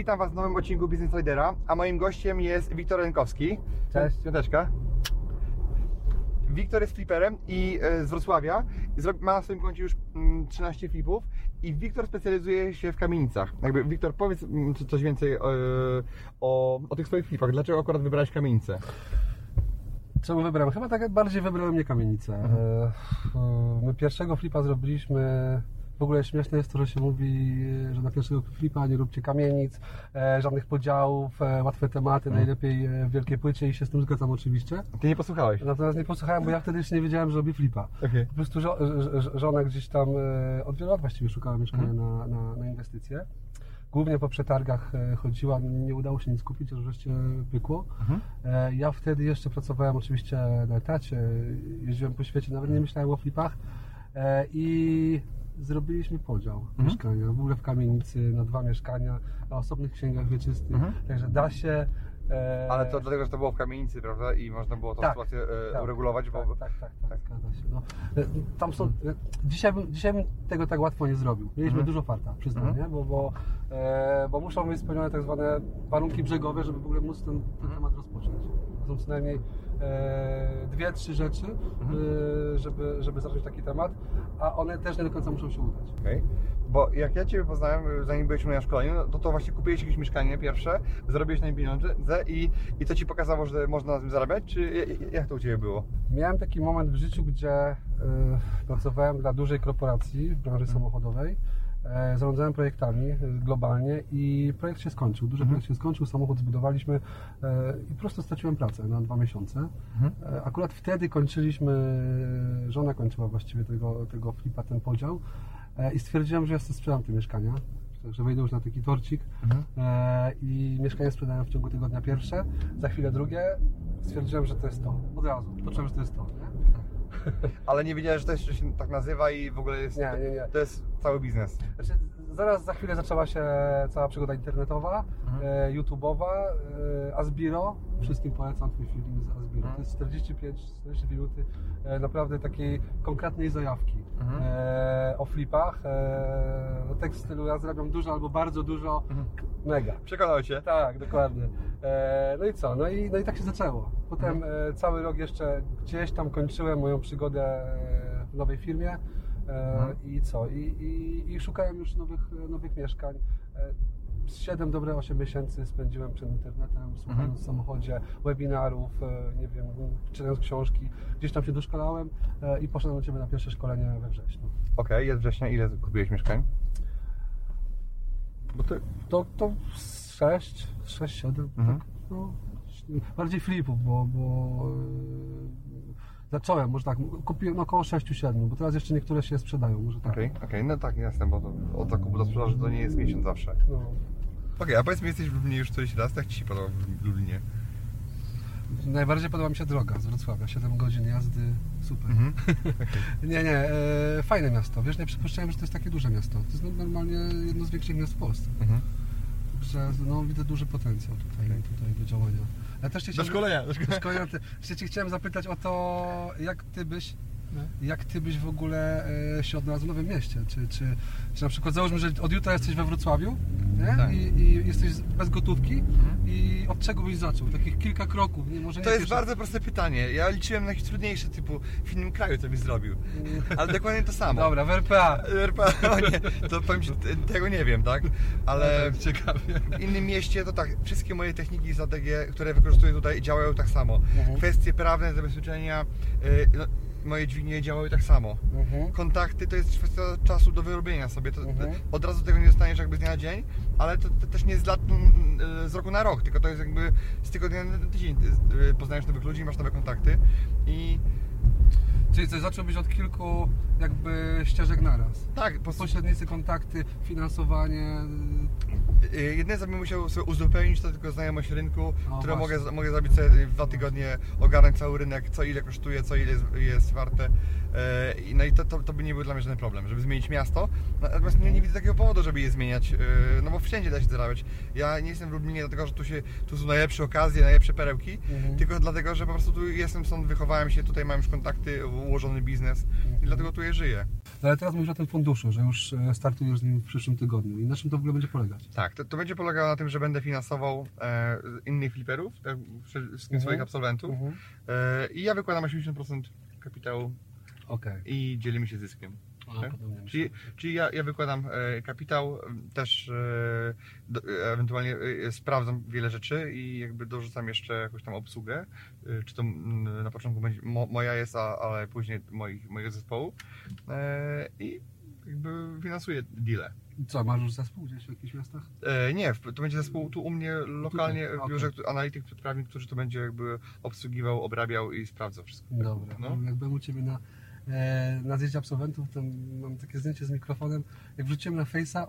Witam Was w nowym odcinku Business Lidera, a moim gościem jest Wiktor Rękowski. Cześć. Piąteczka. Wiktor jest fliperem i e, z Wrocławia. Ma na swoim koncie już mm, 13 flipów i Wiktor specjalizuje się w kamienicach. Jakby Wiktor, powiedz mm, co- coś więcej e, o, o tych swoich flipach. Dlaczego akurat wybrałeś kamienicę? Czemu wybrałem? Chyba tak bardziej wybrałem nie kamienicę. Mhm. E, My pierwszego flipa zrobiliśmy. W ogóle śmieszne jest to, że się mówi, że na pierwszego flipa nie róbcie kamienic, e, żadnych podziałów, e, łatwe tematy, Mhm. najlepiej e, w wielkiej płycie i się z tym zgadzam oczywiście. Ty nie posłuchałeś? Natomiast nie posłuchałem, bo ja wtedy jeszcze nie wiedziałem, że robi flipa. Okej. Po prostu żo- żona gdzieś tam e, od wielu lat właściwie szukała mieszkania Mhm. na, na, na inwestycje. Głównie po przetargach e, chodziła, nie udało się nic kupić, aż wreszcie pykło. Mhm. E, Ja wtedy jeszcze pracowałem oczywiście na etacie, jeździłem po świecie, nawet nie myślałem o flipach e, i zrobiliśmy podział mieszkania, w ogóle w kamienicy na dwa mieszkania, na osobnych księgach wieczystych, Mhm. także da się. E, Ale to dlatego, że to było w kamienicy, prawda? I można było tą Tak, sytuację e, tak, uregulować, bo... Tak, tak, tak, tak, zgadza się. No, e, tam są, dzisiaj, bym, dzisiaj bym tego tak łatwo nie zrobił. Mieliśmy Mhm. dużo farta, przyznam, Mhm. nie? Bo, bo, e, bo muszą być spełnione tak zwane warunki brzegowe, żeby w ogóle móc ten, ten Mhm. temat rozpocząć. To są co najmniej e, dwie, trzy rzeczy, Mhm. e, żeby, żeby zacząć taki temat, a one też nie do końca muszą się udać. Okej. Bo jak ja Ciebie poznałem, zanim byliśmy na szkoleniu, no to, to właśnie kupiłeś jakieś mieszkanie pierwsze, zarobiłeś na nim pieniądze i, i to Ci pokazało, że można na tym zarabiać, czy jak- to u Ciebie było? Miałem taki moment w życiu, gdzie y, pracowałem dla dużej korporacji w branży samochodowej. E, zarządzałem projektami y, globalnie i projekt się skończył. Duży Mhm. projekt się skończył, samochód zbudowaliśmy i po prostu straciłem pracę na dwa miesiące. E, akurat wtedy kończyliśmy, żona kończyła właściwie tego, tego flipa, ten podział i stwierdziłem, że ja sobie sprzedam te mieszkania. Także wejdę już na taki torcik Mhm. e, i mieszkanie sprzedałem w ciągu tygodnia pierwsze, za chwilę drugie. Stwierdziłem, że to jest to. Od razu. Poczułem, że to jest to. Nie? Ale nie wiedziałeś, że to się tak nazywa i w ogóle jest... Nie, nie, nie. To jest cały biznes. Znaczy, zaraz za chwilę zaczęła się cała przygoda internetowa, Mhm. e, YouTube'owa, e, Asbiro. Wszystkim polecam Twój filmik z Asbiro. Mhm. To jest 45-42 minuty e, naprawdę takiej konkretnej zajawki Mhm. o flipach. No, tekst w stylu ja zarabiam dużo albo bardzo dużo, Mhm. mega. Przekonał Cię? Tak, dokładnie. No i co? No i, no i tak się zaczęło. Potem e, cały rok jeszcze gdzieś tam kończyłem moją przygodę w nowej firmie. E, Mhm. I co? I, i, I szukałem już nowych, nowych mieszkań. E, 7 dobre 8 miesięcy spędziłem przed internetem, słuchając Mhm. w samochodzie webinarów, e, nie wiem, czytając książki. Gdzieś tam się doszkalałem e, i poszedłem do Ciebie na pierwsze szkolenie we wrześniu. Okej, jest września. Ile kupiłeś mieszkań? Bo to... To, to 6, 6, 7, Mhm. tak, no, bardziej flipów, bo, bo e, zacząłem, może tak, kupiłem no, około 6-7, bo teraz jeszcze niektóre się sprzedają, może tak. Okej, okej, no tak, jasne, bo to, od zakupu do sprzedaży to nie jest miesiąc zawsze. No. Okej, a powiedz mi, jesteś w Lublinie już któryś raz, jak Ci się podoba w Lublinie? Najbardziej podoba mi się droga z Wrocławia, 7 godzin jazdy, super. Mhm. Nie, nie, e, fajne miasto, wiesz, nie przypuszczałem, że to jest takie duże miasto. To jest normalnie jedno z większych miast w Polsce. Mhm. Że no, widzę duży potencjał tutaj, tutaj do działania. Ja też cię Do chciałem- szkolenia, do szkolenia. Jeszcze Cię chciałem zapytać o to, jak Ty byś, jak Ty byś w ogóle e, się odnalazł w Nowym Mieście? Czy, czy, czy na przykład załóżmy, że od jutra jesteś we Wrocławiu? Tak. I, i jesteś bez gotówki i od czego byś zaczął? Takich kilka kroków, nie może nie To jest pierwsze- bardzo proste pytanie. Ja liczyłem na jakieś trudniejsze, typu w innym kraju co byś zrobił. Ale dokładnie to samo. Dobra, w RPA. RP, o nie, to powiem Ci, te- tego nie wiem, tak? Ale ciekawie. w innym mieście to tak, wszystkie moje techniki z ADG, które wykorzystuję tutaj działają tak samo. Mhm. Kwestie prawne, zabezpieczenia, y, no, moje dźwignie działały tak samo. Mhm. Kontakty to jest kwestia czasu do wyrobienia sobie. To, Mhm. Od razu tego nie dostaniesz jakby z dnia na dzień, ale to, to też nie z, lat, mm, y, z roku na rok, tylko to jest jakby z tygodnia na tydzień. Ty, y, Poznajesz nowych ludzi, masz nowe kontakty i Czyli coś zacząłbyś od kilku jakby ścieżek naraz. tak, po Pośrednicy, kontakty, finansowanie. Y, Jedyne co bym musiał sobie uzupełnić to tylko znajomość rynku, O, które właśnie. mogę, mogę zrobić sobie w dwa tygodnie, ogarnąć cały rynek, co ile kosztuje, co ile jest, jest warte. No i to, to, to by nie był dla mnie żaden problem, żeby zmienić miasto. Natomiast nie, nie widzę takiego powodu, żeby je zmieniać, no bo wszędzie da się zarabiać. Ja nie jestem w Lublinie dlatego, że tu, się, tu są najlepsze okazje, najlepsze perełki, Mhm. tylko dlatego, że po prostu tu jestem stąd, wychowałem się, tutaj mam już kontakty, ułożony biznes i dlatego tu je żyję. No ale teraz mówisz o tym funduszu, że już e, startujesz z nim w przyszłym tygodniu. I na czym to w ogóle będzie polegać? Tak, to, to będzie polegało na tym, że będę finansował e, innych fliperów, tak, wszystkich Mhm. swoich absolwentów Mhm. e, i ja wykładam 80% kapitału Okej. i dzielimy się zyskiem. Tak? Czyli, czyli ja, ja wykładam e, kapitał, też e, e, ewentualnie sprawdzam wiele rzeczy i jakby dorzucam jeszcze jakąś tam obsługę, czy to na początku będzie mo, moja jest, a, ale później moich, mojego zespołu i jakby finansuję deale. Co, masz już zespół gdzieś w jakichś miastach? E, nie, to będzie zespół tu u mnie lokalnie Tutaj, w biurze, analityk prawnik, który to będzie jakby obsługiwał, obrabiał i sprawdzał wszystko. Dobra. No. No. Jak byłem u Ciebie na, na zjeździe absolwentów, to mam takie zdjęcie z mikrofonem. Jak wrzuciłem na Face'a,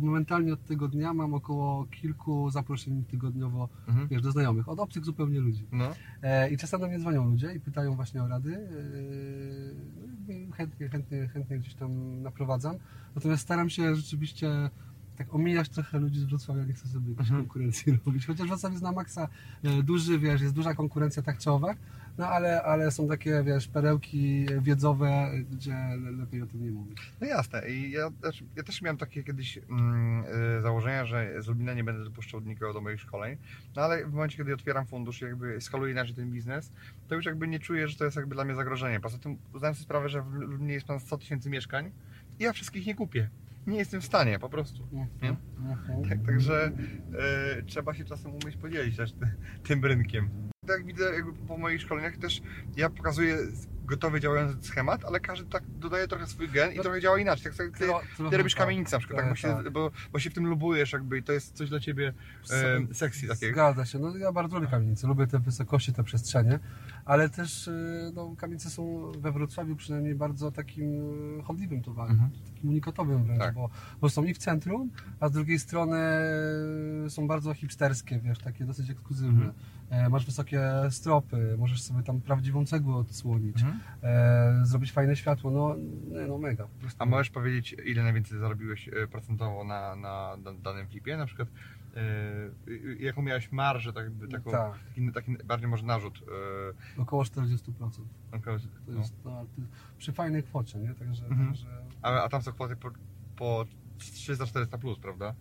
momentalnie od tego dnia mam około kilku zaproszeń tygodniowo Mhm. wiesz, do znajomych, od obcych zupełnie ludzi. No, E, I czasem do mnie dzwonią ludzie i pytają właśnie o rady. E, no chętnie, chętnie, chętnie gdzieś tam naprowadzam. Natomiast staram się rzeczywiście tak omijać trochę ludzi z Wrocławia, nie chcę sobie jakiejś Mhm. konkurencji robić. Chociaż Wrocław jest na maksa e, duży, wiesz, jest duża konkurencja tak czy owak, no ale, ale są takie, wiesz, perełki wiedzowe, gdzie le- lepiej o tym nie mówić. no jasne. I ja, znaczy, ja też miałem takie kiedyś mm, e, założenia, że z Lublina nie będę dopuszczał nikogo do moich szkoleń, no ale w momencie, kiedy otwieram fundusz i jakby skaluję inaczej ten biznes, to już jakby nie czuję, że to jest jakby dla mnie zagrożenie. Poza tym zdałem sobie sprawę, że w Lublinie jest ponad 100 tysięcy mieszkań i ja wszystkich nie kupię. Nie jestem w stanie, po prostu. Nie? Tak, także e, trzeba się czasem umieć podzielić też ty, tym rynkiem. Tak jak widzę po moich szkoleniach też ja pokazuję gotowy działający schemat, ale każdy tak dodaje trochę swój gen i No, trochę działa inaczej. Tak, jak ty, ty robisz tak. kamienicę na przykład, tak, bo, się, tak. bo, bo się w tym lubujesz jakby i to jest coś dla ciebie e, sexy takiego. Zgadza się. No, ja bardzo lubię kamienice, lubię te wysokości, te przestrzenie, ale też y, no, kamienice są we Wrocławiu przynajmniej bardzo takim y, chodliwym towarem, Mhm. takim unikatowym wręcz, Tak. bo, bo są i w centrum, a z drugiej strony y, są bardzo hipsterskie, wiesz, takie dosyć ekskluzywne. Mhm. E, Masz wysokie stropy, możesz sobie tam prawdziwą cegłę odsłonić, Mhm. e, zrobić fajne światło, no, no mega. A możesz powiedzieć, ile najwięcej zarobiłeś e, procentowo na, na, na danym flipie? Na przykład e, jaką miałeś marżę, tak, taką, Tak. taki, taki bardziej może narzut. E, Około 40%. około- To no. jest no, ty- przy fajnej kwocie, nie? Także, Mhm. także A, a tam są kwoty po, po 300-400 plus, prawda?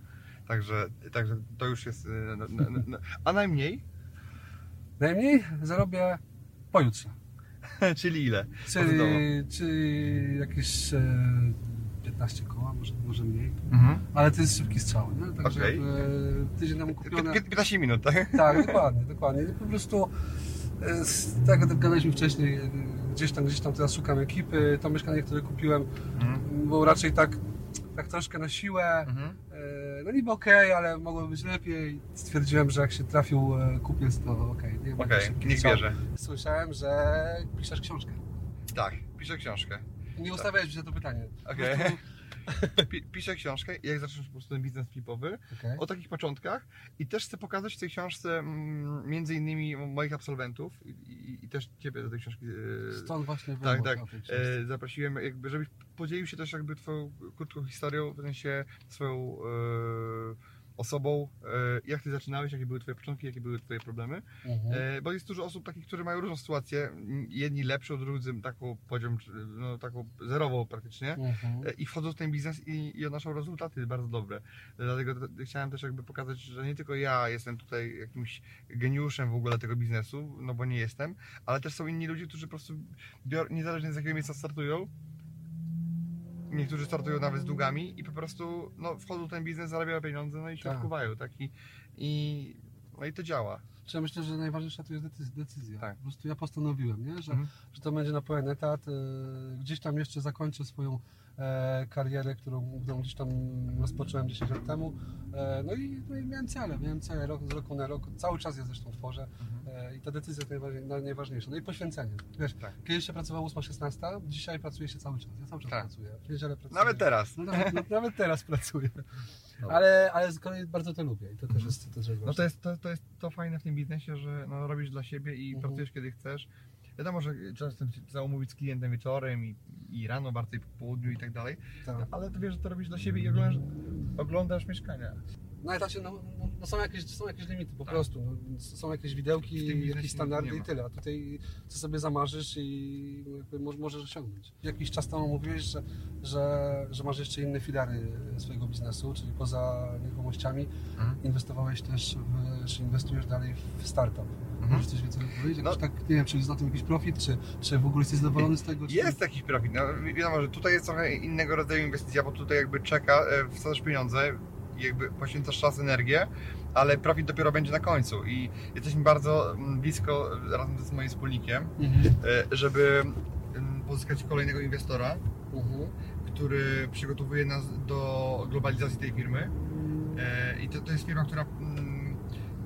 Także, także to już jest. no, no, no. A najmniej? Najmniej zarobię pojutrze. Czyli ile? Czyli, czyli jakieś e, 15 koła, może, może mniej. Mhm. Ale to jest szybki strzał, nie? Także jakby tydzień temu kupione. pię- 15 minut, tak? Tak, dokładnie, dokładnie. I po prostu e, tak jak gadaliśmy wcześniej, e, gdzieś tam, gdzieś tam teraz szukam ekipy. To mieszkanie, które kupiłem, Mhm. było raczej tak, tak troszkę na siłę. Mhm. E, No niby okej, ale mogłoby być lepiej. Stwierdziłem, że jak się trafił kupiec, to okej. Okej, szybki niech strzał. bierze. Słyszałem, że piszesz książkę. Tak, piszę książkę. Nie ustawiałeś mi się to pytanie. Okej. Piszę książkę, jak zacząć po prostu ten biznes flipowy, Okej. o takich początkach i też chcę pokazać w tej książce mm, między innymi moich absolwentów i, i, i też Ciebie do tej książki e, Stąd właśnie Tak, wymóg tak. E, zaprosiłem, jakby, żebyś podzielił się też jakby twoją krótką historią, w sensie swoją e, osobą, e, jak ty zaczynałeś, jakie były twoje początki, jakie były twoje problemy, Mhm. e, bo jest dużo osób takich, którzy mają różną sytuację, jedni lepszą, drudzy taką poziom, no taką zerową praktycznie, Mhm. e, i wchodzą w ten biznes i, i odnoszą rezultaty bardzo dobre. Dlatego chciałem też jakby pokazać, że nie tylko ja jestem tutaj jakimś geniuszem w ogóle tego biznesu, no bo nie jestem, ale też są inni ludzie, którzy po prostu bior, niezależnie z jakiego miejsca startują, niektórzy startują nawet z długami i po prostu no, wchodzą w ten biznes, zarabiają pieniądze, no i się Tak. odkuwają, tak? I, i, no i to działa. Czy ja myślę, że najważniejsza tu jest decyzja. Tak. Po prostu ja postanowiłem, nie? Że, Mhm. że to będzie na pełen etat. e, Gdzieś tam jeszcze zakończę swoją e, karierę, którą, którą gdzieś tam rozpocząłem 10 lat temu. E, no, i, no i miałem cele, miałem cele rok, z roku na rok, cały czas je zresztą tworzę e, i ta decyzja jest najważniej, naj- najważniejsza. No i poświęcenie. Wiesz, Tak. kiedyś się pracowało 8-16, dzisiaj pracuje się cały czas. Ja cały czas Tak. pracuję. W niedzielę pracuję. Nawet teraz. No, nawet, no, nawet teraz pracuję. No. Ale, ale z kolei bardzo to lubię i to też jest, to też jest No to jest to, to jest to fajne w tym biznesie, że no, robisz dla siebie i Mhm. pracujesz kiedy chcesz. Wiadomo, że często się trzeba umówić z klientem wieczorem i, i rano, bardziej po południu i tak dalej, Tak. ale ty wiesz, że to robisz dla siebie i oglądasz, oglądasz mieszkania. No i znaczy, no, no, no są, jakieś, są jakieś limity po Tak. prostu. No, są jakieś widełki, jakieś standardy i tyle. A tutaj co sobie zamarzysz i możesz osiągnąć. Jakiś czas temu mówiłeś, że, że, że masz jeszcze inne filary swojego biznesu, czyli poza nieruchomościami Mhm. inwestowałeś też, w, czy inwestujesz dalej w startup. Mhm. Możesz coś więcej powiedzieć? No. Tak, nie wiem, czy jest na tym jakiś profit, czy, czy w ogóle jesteś zadowolony z tego? Czy... Jest jakiś profit. No, wi- wiadomo, że tutaj jest trochę innego rodzaju inwestycja, bo tutaj jakby czeka, e, wsadzasz pieniądze, jakby poświęcasz czas, energię, ale profit dopiero będzie na końcu i jesteśmy bardzo mm, blisko razem z moim wspólnikiem, Mhm. e, żeby mm, pozyskać kolejnego inwestora, Mhm. który przygotowuje nas do globalizacji tej firmy. E, I to, to jest firma, która mm,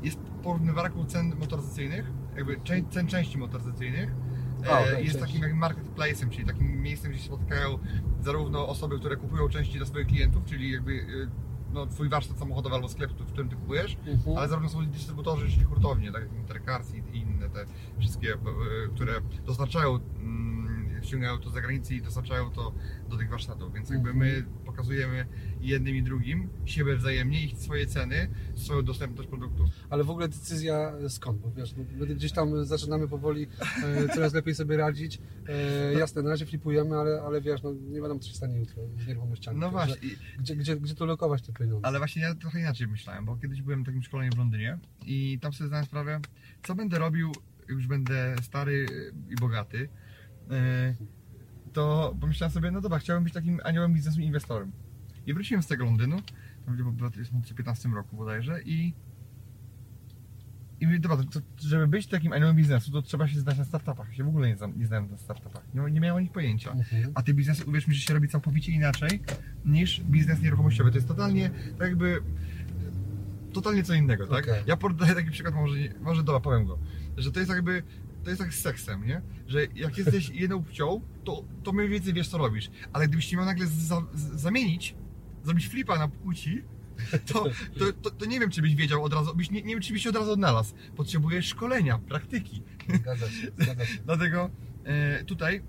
jest porównywarką cen motoryzacyjnych, jakby cen części motoryzacyjnych. E, okej, jest takim jak marketplace'em, czyli takim miejscem, gdzie się spotykają zarówno osoby, które kupują części dla swoich klientów, czyli jakby no, twój warsztat samochodowy albo sklep, w którym ty kupujesz, Mhm. ale zarówno są dystrybutorzy, czyli hurtownie, tak jak Intercars i inne te wszystkie, e, które dostarczają, mm, ściągają to z zagranicy i dostarczają to do tych warsztatów, więc jakby my pokazujemy jednym i drugim siebie wzajemnie, ich swoje ceny, swoją dostępność produktów. Ale w ogóle decyzja skąd? Bo wiesz, no, gdzieś tam zaczynamy powoli e, coraz lepiej sobie radzić. E, jasne, na razie flipujemy, ale, ale wiesz, no, nie wiadomo co się stanie jutro z nieruchomościami. No właśnie, Gdzie, gdzie, gdzie tu lokować te pieniądze? ale właśnie ja trochę inaczej myślałem, bo kiedyś byłem na takim szkoleniu w Londynie i tam sobie zdałem sprawę, co będę robił, już będę stary e, i bogaty, e, to pomyślałem sobie, no dobra, chciałbym być takim aniołem biznesu i inwestorem. I wróciłem z tego Londynu, w 2015 roku bodajże i i mówię, dobra, to, żeby być takim aniołem biznesu, to trzeba się znać na startupach. Ja się w ogóle nie, znam, nie znałem na startupach. Nie, nie miałem o nich pojęcia. Mhm. A te biznesy, uwierz mi, że się robi całkowicie inaczej niż biznes nieruchomościowy. To jest totalnie, tak jakby, totalnie co innego, tak? Okej. Ja podaję taki przykład, może, może dobra, powiem go, że to jest jakby, to jest tak z seksem, nie? Że jak jesteś jedną płcią, to, to mniej więcej wiesz, co robisz. Ale gdybyś się miał nagle za, z, zamienić, zrobić flipa na płci, to, to, to, to nie wiem, czy byś wiedział od razu, byś, nie, nie wiem, czy byś się od razu odnalazł. Potrzebujesz szkolenia, praktyki. Zgadza się, zgadza się. Dlatego e, tutaj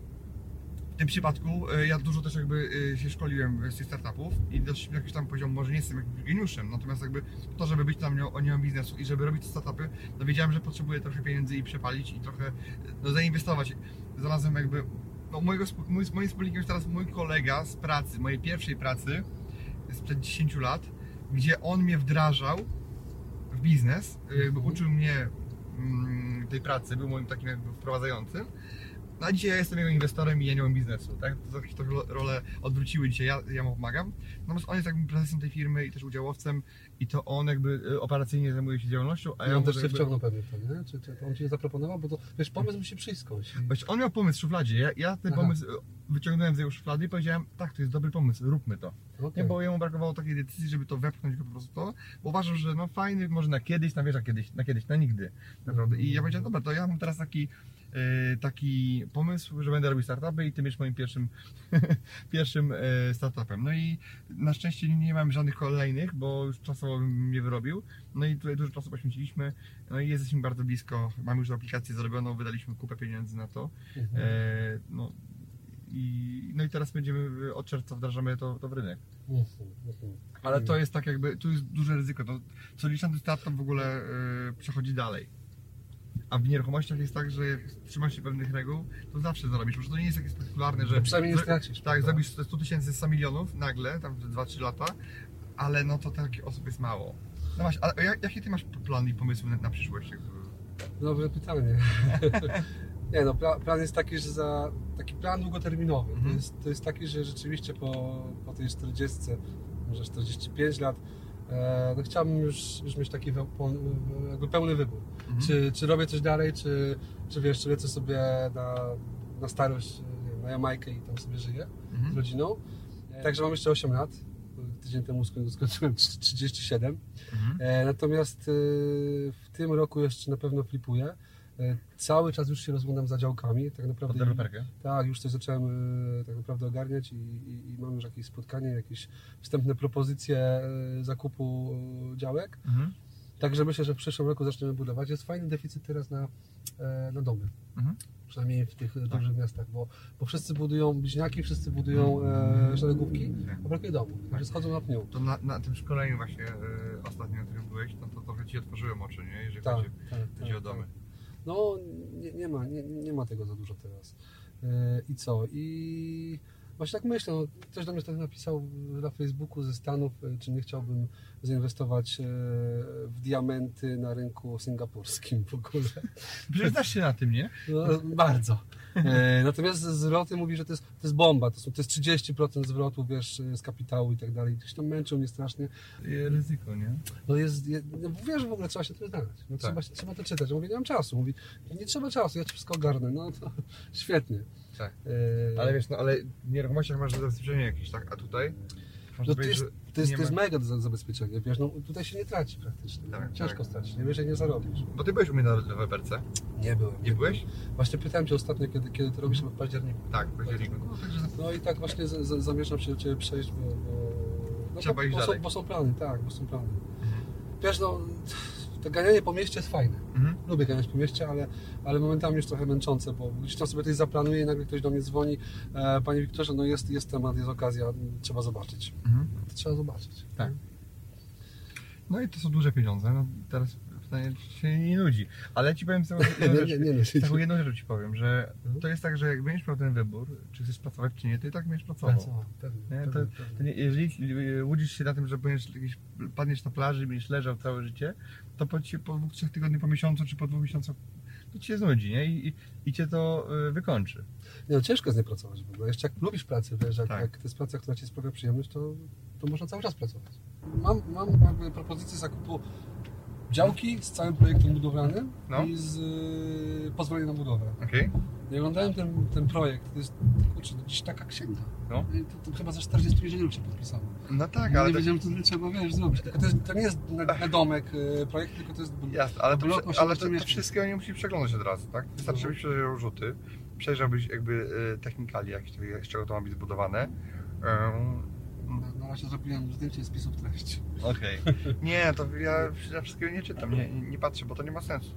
w tym przypadku e, ja dużo też jakby e, się szkoliłem z tych startupów i na jakiś tam poziom, może nie jestem jakimś geniuszem, natomiast jakby to, żeby być tam nią biznesu i żeby robić te startupy, no wiedziałem, że potrzebuję trochę pieniędzy i przepalić i trochę no, zainwestować. Znalazłem jakby, no mojego, mój, moim wspólnikiem jest teraz mój kolega z pracy, mojej pierwszej pracy sprzed 10 lat, gdzie on mnie wdrażał w biznes, jakby uczył mnie mm, tej pracy, był moim takim jakby wprowadzającym. No a dzisiaj ja jestem jego inwestorem i aniołem biznesu, tak? To to rolę odwróciły dzisiaj, ja, ja mu pomagam. Natomiast on jest jakby prezesem tej firmy i też udziałowcem i to on jakby y, operacyjnie zajmuje się działalnością, a ja on też cię jakby... wciągnął pewnie w to, nie? Czy, czy to on ci nie zaproponował? Bo to, wiesz, pomysł musi przyjść skądś. Właśnie on miał pomysł w szufladzie, ja, ja ten Aha. pomysł y, wyciągnąłem z jego szuflady i powiedziałem, tak, to jest dobry pomysł, róbmy to. Okej. Nie, bo jemu brakowało takiej decyzji, żeby to wepchnąć po prostu to, bo uważam, że no fajny, może na kiedyś, na wiesz, na kiedyś, na kiedyś, na nigdy. Naprawdę. I ja powiedziałem, dobra, to ja mam teraz taki, taki pomysł, że będę robił startupy i ty będziesz moim pierwszym, pierwszym e, startupem. No i na szczęście nie, mam żadnych kolejnych, bo już czasowo bym mnie wyrobił. No i tutaj dużo czasu poświęciliśmy. No i jesteśmy bardzo blisko. Mamy już aplikację zrobioną, wydaliśmy kupę pieniędzy na to. Mhm. E, no, i, no i teraz będziemy od czerwca wdrażamy to, to w rynek. Ale to jest tak jakby, tu jest duże ryzyko. To, co liczy ten startup w ogóle przechodzi dalej. A w nieruchomościach jest tak, że trzymasz się pewnych reguł, to zawsze zarobisz. Może to nie jest takie spektakularne, że... To przynajmniej nie stracisz, Tak, prawda? zrobisz 100 tysięcy, 100 milionów nagle, tam w 2-3 lata, ale no to takich osób jest mało. No właśnie, jak, jakie ty masz plany i pomysły na, na przyszłość? Dobre pytanie. Nie no, pla- plan jest taki, że za taki plan długoterminowy. To, Mhm. jest, to jest taki, że rzeczywiście po, po tej 40, może 45 lat, no chciałbym już, już mieć taki we- pełny, jakby pełny wybór. Mhm. Czy, czy robię coś dalej, czy, czy wiesz, czy lecę sobie na, na starość, wiem, na Jamajkę i tam sobie żyję z Mhm. rodziną. Także mam jeszcze 8 lat. Tydzień temu sko- skończyłem 37. Mhm. E, natomiast e, w tym roku jeszcze na pewno flipuję. E, cały czas już się rozglądam za działkami. Tak naprawdę. deweloperkę. Tak, już coś zacząłem e, tak naprawdę ogarniać i, i, i mam już jakieś spotkanie, jakieś wstępne propozycje e, zakupu e, działek. Mhm. Także myślę, że w przyszłym roku zaczniemy budować. Jest fajny deficyt teraz na, e, na domy. Mhm. Przynajmniej w tych dużych miastach, bo, bo wszyscy budują bliźniaki, wszyscy budują e, szeregówki, a brakuje domu. Także schodzą na pniu. To na, na tym szkoleniu właśnie y, ostatnio, na którym byłeś, no to trochę Ci otworzyłem oczy, nie? Jeżeli Tak, chodzi, tak, chodzi tak, o domy. No, nie, nie, ma, nie, nie ma tego za dużo teraz. E, I co? I właśnie tak myślę, no, ktoś do mnie tak napisał na Facebooku ze Stanów, e, czy nie chciałbym zainwestować e, w diamenty na rynku singapurskim w ogóle. Przyznasz się na tym, nie? No, bardzo. E, natomiast zwroty mówi, że to jest, to jest bomba, to, są, to jest 30% zwrotu, wiesz, z kapitału i tak dalej. Ktoś tam męczył mnie strasznie. Y, Ryzyko, nie? No jest, je, no wiesz, w ogóle trzeba się tym znać. No, Tak. trzeba, trzeba to czytać. Ja mówię, nie mam czasu. Mówi, nie trzeba czasu, ja ci wszystko ogarnę. No to świetnie. Tak. E, Ale wiesz, no ale w nieruchomościach masz zabezpieczenie jakieś, tak? A tutaj? No to jest, to jest, to jest ma- mega za- zabezpieczenie, wiesz, no tutaj się nie traci praktycznie. Tak, Ciężko tak. stracić, nie wiesz, jak nie zarobisz. Bo Ty byłeś u mnie na deweloperce. Nie byłem. Nie byłeś? Właśnie pytałem cię ostatnio, kiedy, kiedy to robisz w październiku. Tak, w październiku. No, także No i tak właśnie z, z, zamierzam się do Ciebie przejść, bo, bo, no Trzeba bo, iść bo, są, dalej. bo są plany, tak, bo są plany. Wiesz, no, to ganianie po mieście jest fajne. Mhm. Lubię ganiać po mieście, ale, ale momentami jest trochę męczące, bo gdzieś tam sobie coś zaplanuje i nagle ktoś do mnie dzwoni. E, Panie Wiktorze, no jest, jest temat, jest okazja, trzeba zobaczyć. Mhm. To trzeba zobaczyć. Tak. No i to są duże pieniądze. No, teraz pytanie czy się nie nudzi. Ale ja ci powiem taką jedną Nie, rzecz. nie, nie, nie, Taką jedną rzecz ci powiem, że Mhm. to jest tak, że jak będziesz miał ten wybór, czy chcesz pracować, czy nie, to i tak będziesz pracował. Pracował, pewnie, Nie, to, pewnie, to nie, jeżeli y, łudzisz się na tym, że będziesz jakiś, padniesz na plaży i będziesz leżał całe życie, to po, ci, po dwóch, trzech tygodniach, po miesiącu czy po dwóch miesiącach to ci się znudzi, nie? I, i, i cię to y, wykończy. Nie, no, ciężko jest nie pracować w ogóle. Jeszcze jak lubisz pracę, wiesz, jak, Tak. jak to jest praca, która ci sprawia przyjemność, to, to można cały czas pracować. Mam, mam jakby propozycję zakupu działki z całym projektem budowlanym No. i z y, pozwoleniem na budowę. Okej? Ja oglądałem ten, ten projekt, to jest to gdzieś taka księga. No. I To, to chyba za 40 inżynierów się podpisało. No tak, Ja ale nie to, wiedziałem, co tyle trzeba wiesz, zrobić. Tylko to, jest, to nie jest na, na domek y, projekt, tylko to jest jasne, ale, to, prze- ale 18 to, to wszystkiego nie musisz przeglądać od razu, tak? Wystarczy, No. żebyś przejrzał rzuty, przejrzałbyś jakby y, technikali, jakieś, z czego to ma być zbudowane. Ym, Na, razie zrobiłem zdjęcie spisów treści. Okej. Nie, to ja, ja wszystkiego nie czytam, nie, nie patrzę, bo to nie ma sensu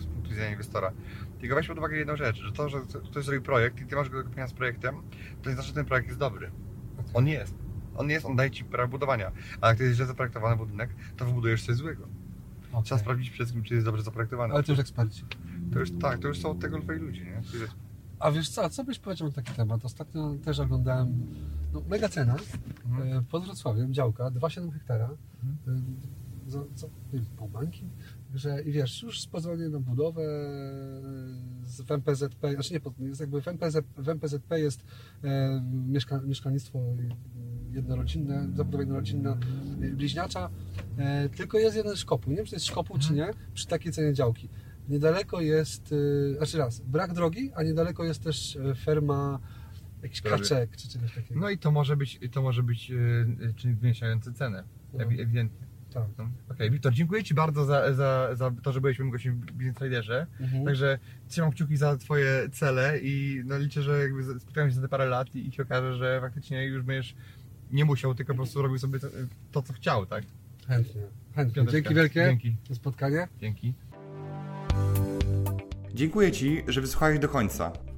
z punktu widzenia inwestora. Tylko weź pod uwagę jedną rzecz, że to, że ktoś zrobił projekt i ty masz go do kupienia z projektem, to nie znaczy, że ten projekt jest dobry. On jest. On jest, on daje ci prawo budowania. A jak to jest źle zaprojektowany budynek, to wybudujesz coś złego. Trzeba Okay. sprawdzić przede wszystkim, czy jest dobrze zaprojektowany. Ale to już eksperci. To już tak, to już są od tego twoi ludzie, nie? A wiesz co, co byś powiedział na taki temat? Ostatnio też oglądałem, no mega cena, Mhm. e, pod Wrocławiem, działka, 2,7 hektara, Mhm. e, za, za nie wiem, pół bańki, że i wiesz, już z pozwoleniem na budowę e, z w MPZP, znaczy nie, jest jakby w, MPZ, w MPZP jest e, mieszka, mieszkalnictwo jednorodzinne, zabudowa jednorodzinna, e, bliźniacza, e, tylko jest jeden szkopuł, nie wiem czy to jest szkopuł czy nie, przy takiej cenie działki. Niedaleko jest, e, znaczy raz, brak drogi, a niedaleko jest też e, ferma jakiś Prawie. kaczek czy czegoś takiego. No i to może być, to może być yy, czynnik zwiększający cenę, No. ewi- ewidentnie. Tak. No. Okej, Wiktor, dziękuję Ci bardzo za, za, za to, że byłeś moim gościem w Business Traderze. Mhm. Także trzymam kciuki za Twoje cele i no, liczę, że jakby spotkamy się za te parę lat i, i się okaże, że faktycznie już będziesz nie musiał, tylko po prostu robił sobie to, to co chciał, tak? Chętnie, chętnie. Piąteczka. Dzięki wielkie Dzięki. za spotkanie. Dzięki. Dziękuję Ci, że wysłuchałeś do końca.